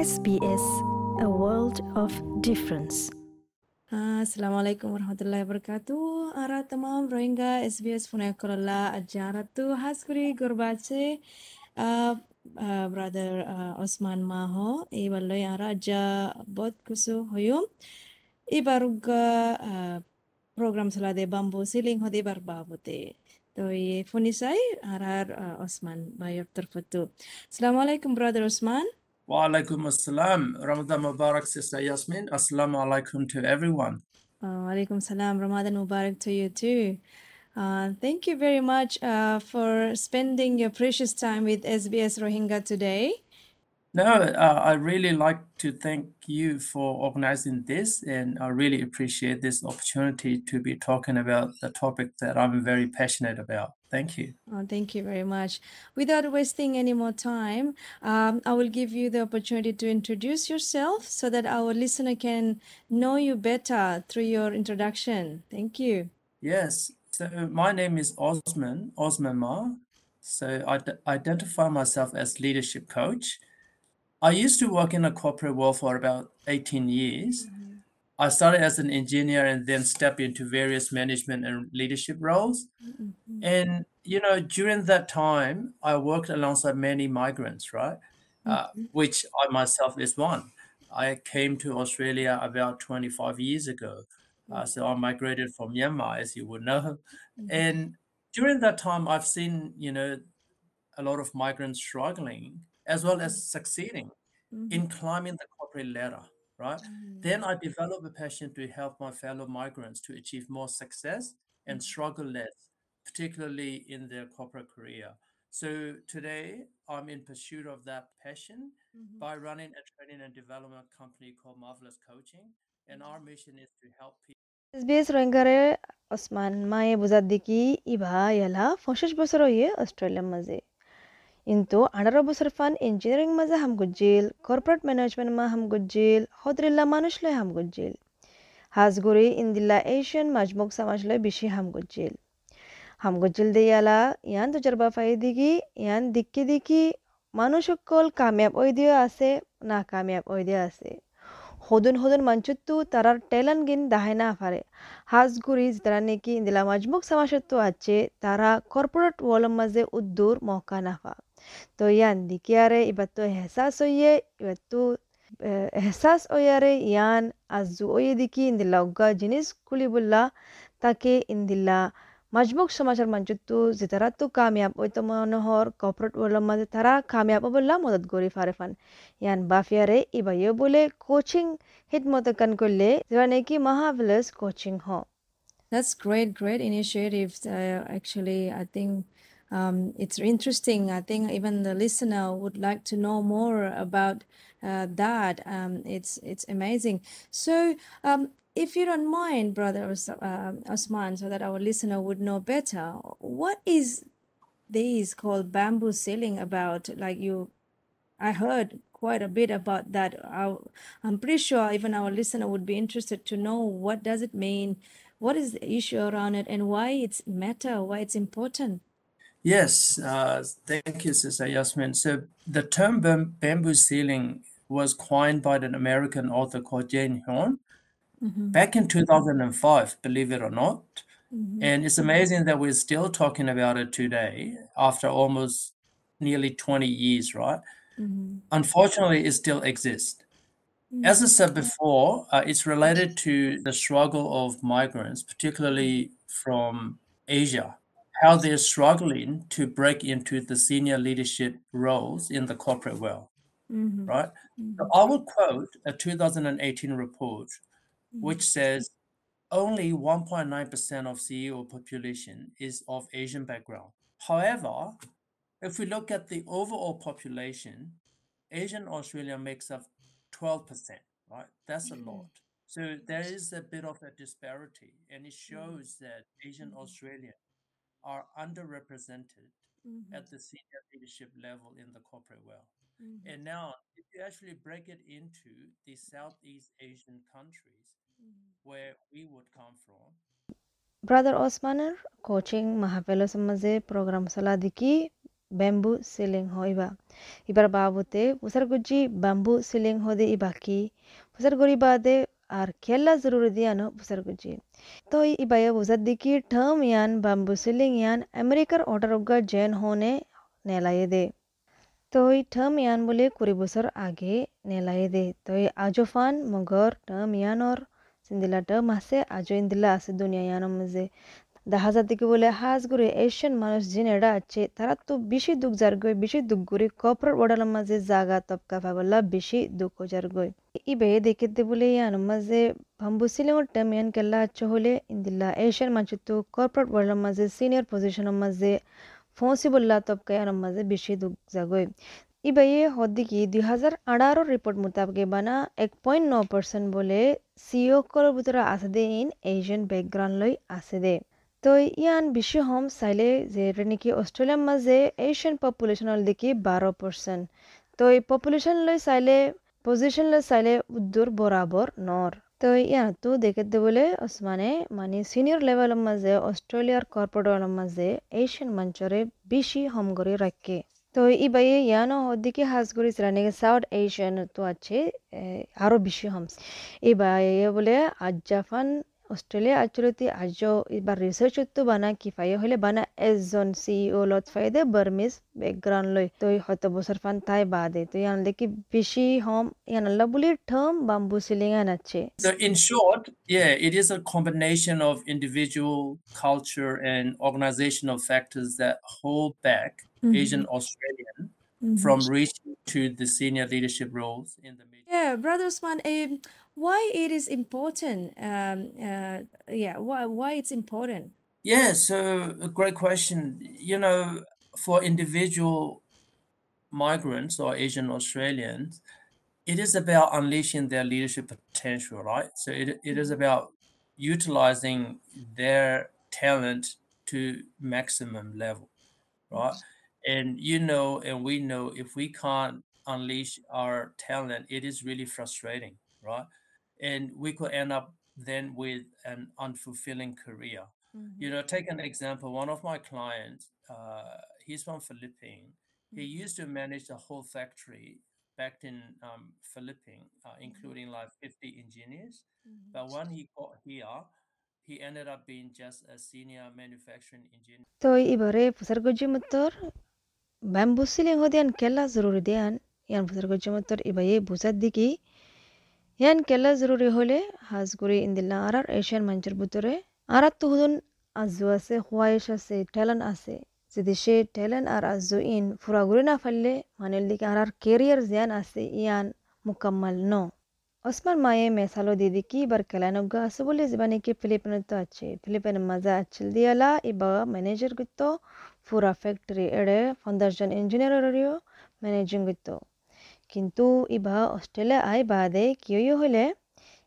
SBS A World of Difference. السلام عليكم ورحمة الله وبركاته أرى تمام روينغا اس بي اس فنيا كورولا أجارتو هاسكري غرباتشي برادر عثمان ماهو إي والله يا راجا بود كسو هيوم إي باروغا program sila de bambu siling hodi barbabute toy funisai arar osman bayar terfutu assalamualaikum brother osman Walaikum assalam. Ramadan Mubarak, Sister Yasmin. Assalamu alaikum to everyone. Uh, Alaikum salam. Ramadan Mubarak to you too. Uh, thank you very much uh, for spending your precious time with SBS Rohingya today. No, uh, I really like to thank you for organizing this, and I really appreciate this opportunity to be talking about the topic that I'm very passionate about. Thank you. Oh, thank you very much. Without wasting any more time, um, I will give you the opportunity to introduce yourself so that our listener can know you better through your introduction. Thank you. Yes, so my name is Osman, Osman Ma. So I d- identify myself as leadership coach. I used to work in a corporate world for about 18 years. I started as an engineer and then stepped into various management and leadership roles. And, you know, during that time, I worked alongside many migrants, right? Uh, which I myself is one. I came to Australia about 25 years ago. Uh, so I migrated from Myanmar, as you would know. And during that time, I've seen, you know, a lot of migrants struggling as well as succeeding in climbing the corporate ladder, right? Then I developed a passion to help my fellow migrants to achieve more success and struggle less, particularly in their corporate career. So today, I'm in pursuit of that passion by running a training and development company called Marvelous Coaching. And our mission is to help people. SBS রোহিঙ্গারে Osman মায়ে বুঝার দিকি ইভা ইয়ালা পঁচিশ বছর হয়ে অস্ট্রেলিয়ার মাঝে ಇಂತು ಅಣರ ಬುಸರ್ಫಾನ್ engineering ಮಜ ಹಮ್ ಗುಜ್ಜಿಲ್ corporate management ಮಾ ಹಮ್ ಗುಜ್ಜಿಲ್, ಹೋದ್ರಿಲ್ಲ ಮನುಷ್ಲೆ হাম ಗುಜ್ಜಿಲ್. হাজগুড়ি ইন্দিল্লা এশিয়ান মাজমুক সামাজলৈ বেছি হাম গজিল হাম গজিল দেয়ালা ইয়ান দুজারবা ফাই দিগি ইয়ান দিকি দিকি মানুষ সকল কামিয়াব ওই দিয়ে আছে না কামিয়াব ওই দিয়ে আছে সদন হদুন মানচুত্তু তারার টেলেন্ট গিন দাহাই না ফারে হাজগুড়ি যারা নাকি ইন্দিলা মাজমুক সামাজত্ব আছে তারা কর্পোরেট ওয়ালম মাঝে উদ্দুর মহকা নাফা তো ইয়ান দিকে আরে এবার তো এহসাস হইয়ে এবার তো এহসাস ওয়ারে ইয়ান আজু ওয়ে দিকি ইন্দিলা উগা জিনিস খুলিবুল্লা তাকে ইন্দিলা মাজমুক সমাজের মানচুত্তু যে তারা তো কামিয়াব ওই তো মনোহর কর্পোরেট ওয়ালম মাঝে তারা কামিয়াব বললা মদত গরি ফারে ফান ইয়ান বাফিয়ারে ইবাইও বলে কোচিং হিদমত কান করলে যেটা নাকি মাহাভিলাস কোচিং হ That's great, great initiative. Uh, actually, I think um, it's interesting. I think even the listener would like to know more about uh, that. Um, it's it's amazing. So, um, if you don't mind, brother Os- uh, Osman, so that our listener would know better, what is this called bamboo ceiling about? Like you I heard quite a bit about that. I, I'm pretty sure even our listener would be interested to know what does it mean, what is the issue around it, and why it's matter, why it's important. Yes, uh, thank you, Sister Yasmin. So the term bam- bamboo ceiling was coined by an American author called Jane Horn back in 2005, believe it or not. And it's amazing that we're still talking about it today after almost nearly 20 years, right? Unfortunately, it still exists. As I said before, uh, it's related to the struggle of migrants, particularly from Asia, how they're struggling to break into the senior leadership roles in the corporate world, mm-hmm. right? So mm-hmm. I will quote a 2018 report mm-hmm. which says only 1.9% of CEO population is of Asian background. However, if we look at the overall population, Asian Australia makes up 12%, right? That's a lot. So there is a bit of a disparity, and it shows that Asian Australia are underrepresented mm-hmm. at the senior leadership level in the corporate world. Mm-hmm. And now, if you actually break it into the Southeast Asian countries mm-hmm. where we would come from, Brother Osmaner coaching mahapelo Samaze program saladiki bamboo ceiling hoiba ibar babute usar guji bamboo ceiling hode ibaki usar gori বাদে আর খেলা জরুরি দিয়ানো পুসার গুজি তো ইবায়া বুঝার দিকি ঠম ইয়ান bamboo ceiling ইয়ান আমেরিকার order উগা gen হনে নেলাইয়ে দে তো ঠম ইয়ান বলে কুড়ি বছর আগে নেলাইয়ে দে তো আজোফান মগর ঠম ইয়ানর সিন্দিলা ঠম আছে আজো আছে দেখা যাতে কি বলে হাজ করে এশিয়ান মানুষ জিনেরা আছে তারা তো বেশি দুঃখ যার গই বেশি দুঃখ করে কপর ওডার মাঝে জাগা তপকা ফাগলা, বেশি দুঃখ যার গই ইবে দেখিতে বলে ইয়ান মাঝে ভাম্বু সিলিংর টাইম ইয়ান কেল্লা আচ্ছা হলে, ইন্দিল্লা এশিয়ান মানুষ তো কর্পোরেট ওয়ার্ল্ডের মাঝে, সিনিয়র পজিশনের মাঝে ফৌসি বললা তপকা ইয়ানোর মাঝে বেশি দুঃখ জাগই ইবাইয়ে হদ্দিকি দুই হাজার আঠারো রিপোর্ট মোতাবেক বানা এক পয়েন্ট ন পার্সেন্ট বলে সিও কর ভিতরে আছে দে, ইন এশিয়ান ব্যাকগ্রাউন্ড লৈ আছে দে। তো ইয়ান বেশি হম চাইলে যে নেকি অস্ট্রেলিয়ার মাঝে এশিয়ান পপুলেশনের দিকে বারো পার্সেন্ট তো এই পপুলেশন লৈ চাইলে পজিশন লৈ চাইলে উদ্দুর বরাবর নর তো ইয়াতো দেখতে বলে ওসমানে মানে সিনিয়র লেভেলের মাঝে অস্ট্রেলিয়ার কর্পোরেটের মাঝে এশিয়ান মঞ্চরে বেশি হম করে রাখে তো ই ইয়ানো হদ্দিকে হাজ করি নাকি সাউথ এশিয়ান আছে আরও বেশি হম। এই বাইয়ে বলে আজাফান অস্ট্রেলিয়া আচলতে আজ এবার রিসার্চ তো বানা কিফায়ে হলে বানা এজন সিইও লত ফাইদে বার্মিস ব্যাকগ্রাউন্ড লই তো হয়তো বছর ফান তাই বাদে তো ইয়ান দেখি বেশি হম ইয়ান আল্লাহ বলি টার্ম বাম্বু সিলিং আন আছে So in short, yeah, it is a combination of individual culture and organizational factors that hold back Mhm. Asian Australian Mhm. from reaching to the senior leadership roles in the media. Yeah, Brother Usman, um, why it is important? Um, uh, yeah, why why it's important? Yeah, so a great question. You know, for individual migrants or Asian Australians, it is about unleashing their leadership potential, right? So it, it is about utilizing their talent to maximum level, right? And you know, and we know if we can't unleash our talent, it is really frustrating, right? and we could end up then with an unfulfilling career. Mm-hmm. You know, take an example. One of my clients, uh, he's from Philippines. Mm-hmm. He used to manage the whole factory back in um, Philippines, uh, including mm-hmm. like 50 engineers. But when he got here, he ended up being just a senior manufacturing engineer. Toi ibare pusargojimator bambusile hodian kella zururidian yan pusargojimator ibaye busadiki. হলে হাজ গুড়ি ইন্দিল্লা আর আর Asian মঞ্চের ভিতরে আর তো হুদুন আজু আছে হোয়াইশ আছে talent আছে যদি সে ট্যালেন্ট আর আজু ইন ফুরাগুড়ি না ফেললে মানের দিকে আর আর কেরিয়ার জিয়ান আছে ইয়ান মুকাম্মাল ন ওসমান মায়ে মেসালো দিদি কি বার কেলানগা আছে বলে জীবানি কি ফিলিপিনের তো আছে ফিলিপিনের মাজা আচ্ছিল দিয়ালা ইবা ম্যানেজার গিতো পুরা ফ্যাক্টরি এড়ে পঞ্চাশ জন ইঞ্জিনিয়ারেরও ম্যানেজিং গিতো কিন্তু ইবা অস্ট্রেলিয়া আই বাদে কিয় হলে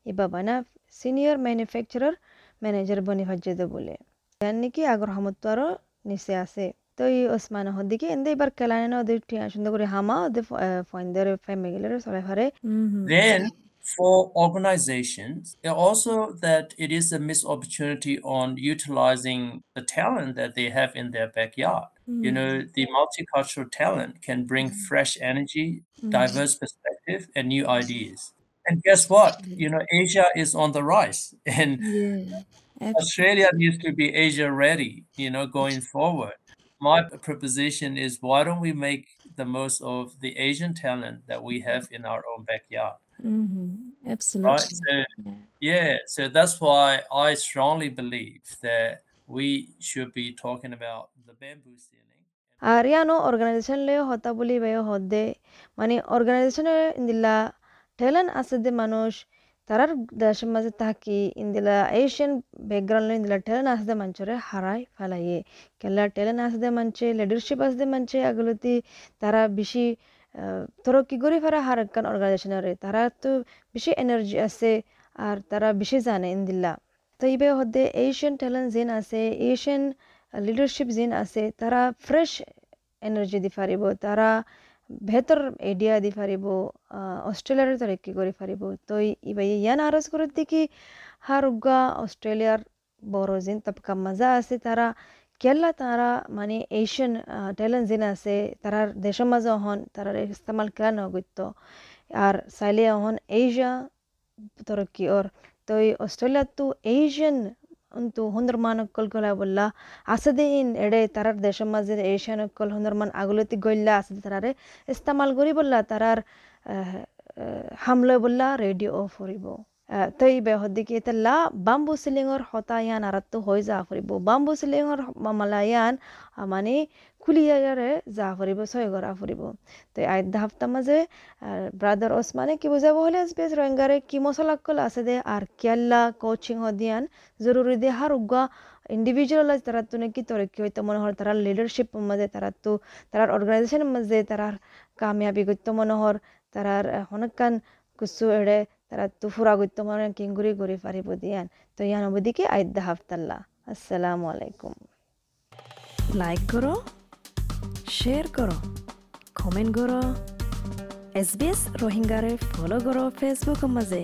ইবা বানা সিনিয়র ম্যানুফ্যাকচারার ম্যানেজার বনি ভাজ্যে বলে ইয়ার নাকি আগর হামত আরও নিচে আছে তো এই ওসমান হদিকে এন্দে এবার কেলানে না ওদের টিয়া সুন্দর করে হামা ওদের ফয়েন্দের ফ্যামিলির চলে ফারে Mm-hmm. For organizations, it also that it is a missed opportunity on utilizing the talent that they have in their backyard. You know, mm. the multicultural talent can bring mm. fresh energy, mm. diverse perspective, and new ideas. And guess what? You know, Asia is on the rise, and Yeah. Australia needs to be Asia ready, you know, going forward. My proposition is why don't we make the most of the Asian talent that we mm-hmm. have in our own backyard? Mm-hmm. Right? So, Yeah. so that's why I strongly believe that we should be talking about the bamboo ceiling. আর ইয়ানো অর্গানাইজেশনলে হতা বলি by হদে মানে অর্গানাইজেশনে ইন্দিলা talent আছে যে মানুষ তারার দেশের মাঝে থাকি ইন্দিলা এশিয়ান ব্যাকগ্রাউন্ড ইন্দিলা টেলেন্ট আছে দে মানুষরে হারাই ফেলাইয়ে কেলা টেলেন্ট আছে দে মানছে লিডারশিপ আছে দে মানছে আগলতি তারা বেশি তরক্কি করে ফেরা হারাক্কান অর্গানাইজেশনের তারা তো বেশি এনার্জি আছে আর তারা বেশি জানে ইন্দিল্লা তো ইবে হদে এশিয়ান টেলেন্ট যেন আছে এশিয়ান লিডারশিপ যেন আছে তারা ফ্রেশ এনার্জি দি পারিব তারা বেহতর আইডিয়া দি পারিব অস্ট্রেলিয়ার তরক্কি করে পারিব তো ইবাই ইয়ান আরজ করে দেখি হার উগা অস্ট্রেলিয়ার বড় যেন তবকা মজা আছে তারা কেলা তারা মানে এশিয়ান ট্যালেন্ট যিন আছে তারার দেশের মাঝে অহন তারার ইস্তেমাল কেলা নগত্য আর চাইলে অহন এশিয়া তরক্কি ওর তো অস্ট্রেলিয়া তো এশিয়ান ಅಂತೂ ಹುಂದರ್ಮಾನ್ ಒಕ್ಕಲ್ ಗೊಲ ಬಲ್ಲ আসে ইন এড়ে তারার দেশের মাঝে এশিয়ান অকল মান আগলতি গল্লা আসে তারারে ইস্তেমাল করি বললা তারার হামলয় বললা রেডিও অফ করিব হদ্দিকে তেল্লা বাম্বু সিলিংর হতায়ান আরাত্তু হৈ যা ফুৰিব বাম্বু সিলিংর মামালায়ান মানে খুলিয়ারে যা ফুৰিব ছয় গৰা ফুৰিব তো আইদা হাফতা মাঝে ব্রাদার ওসমানে কি বুঝাবো হলে বেশ রোহিঙ্গারে কি মশলা কল আছে দে আর কেল্লা কোচিং হদিয়ান জরুরি দে হার উগা ইন্ডিভিজুয়াল তারা তো নাকি তরক্কি হইতো মনে হয় তারা লিডারশিপ মাঝে তারা তো তারার অর্গানাইজেশন মাঝে তারার কামিয়াবি করতো মনে হয় তারার হনকান কুসু এড়ে তারা তো ফুরা করতো কিং ঘুরি ঘুরি পারিব দিয়ান। তো ইয়ান অবদিকে আইদ্দা হাফতাল্লা আসসালামু আলাইকুম। লাইক করো শেয়ার করো কমেন্ট করো এস বি এস রোহিঙ্গারে ফলো করো ফেসবুক মাজে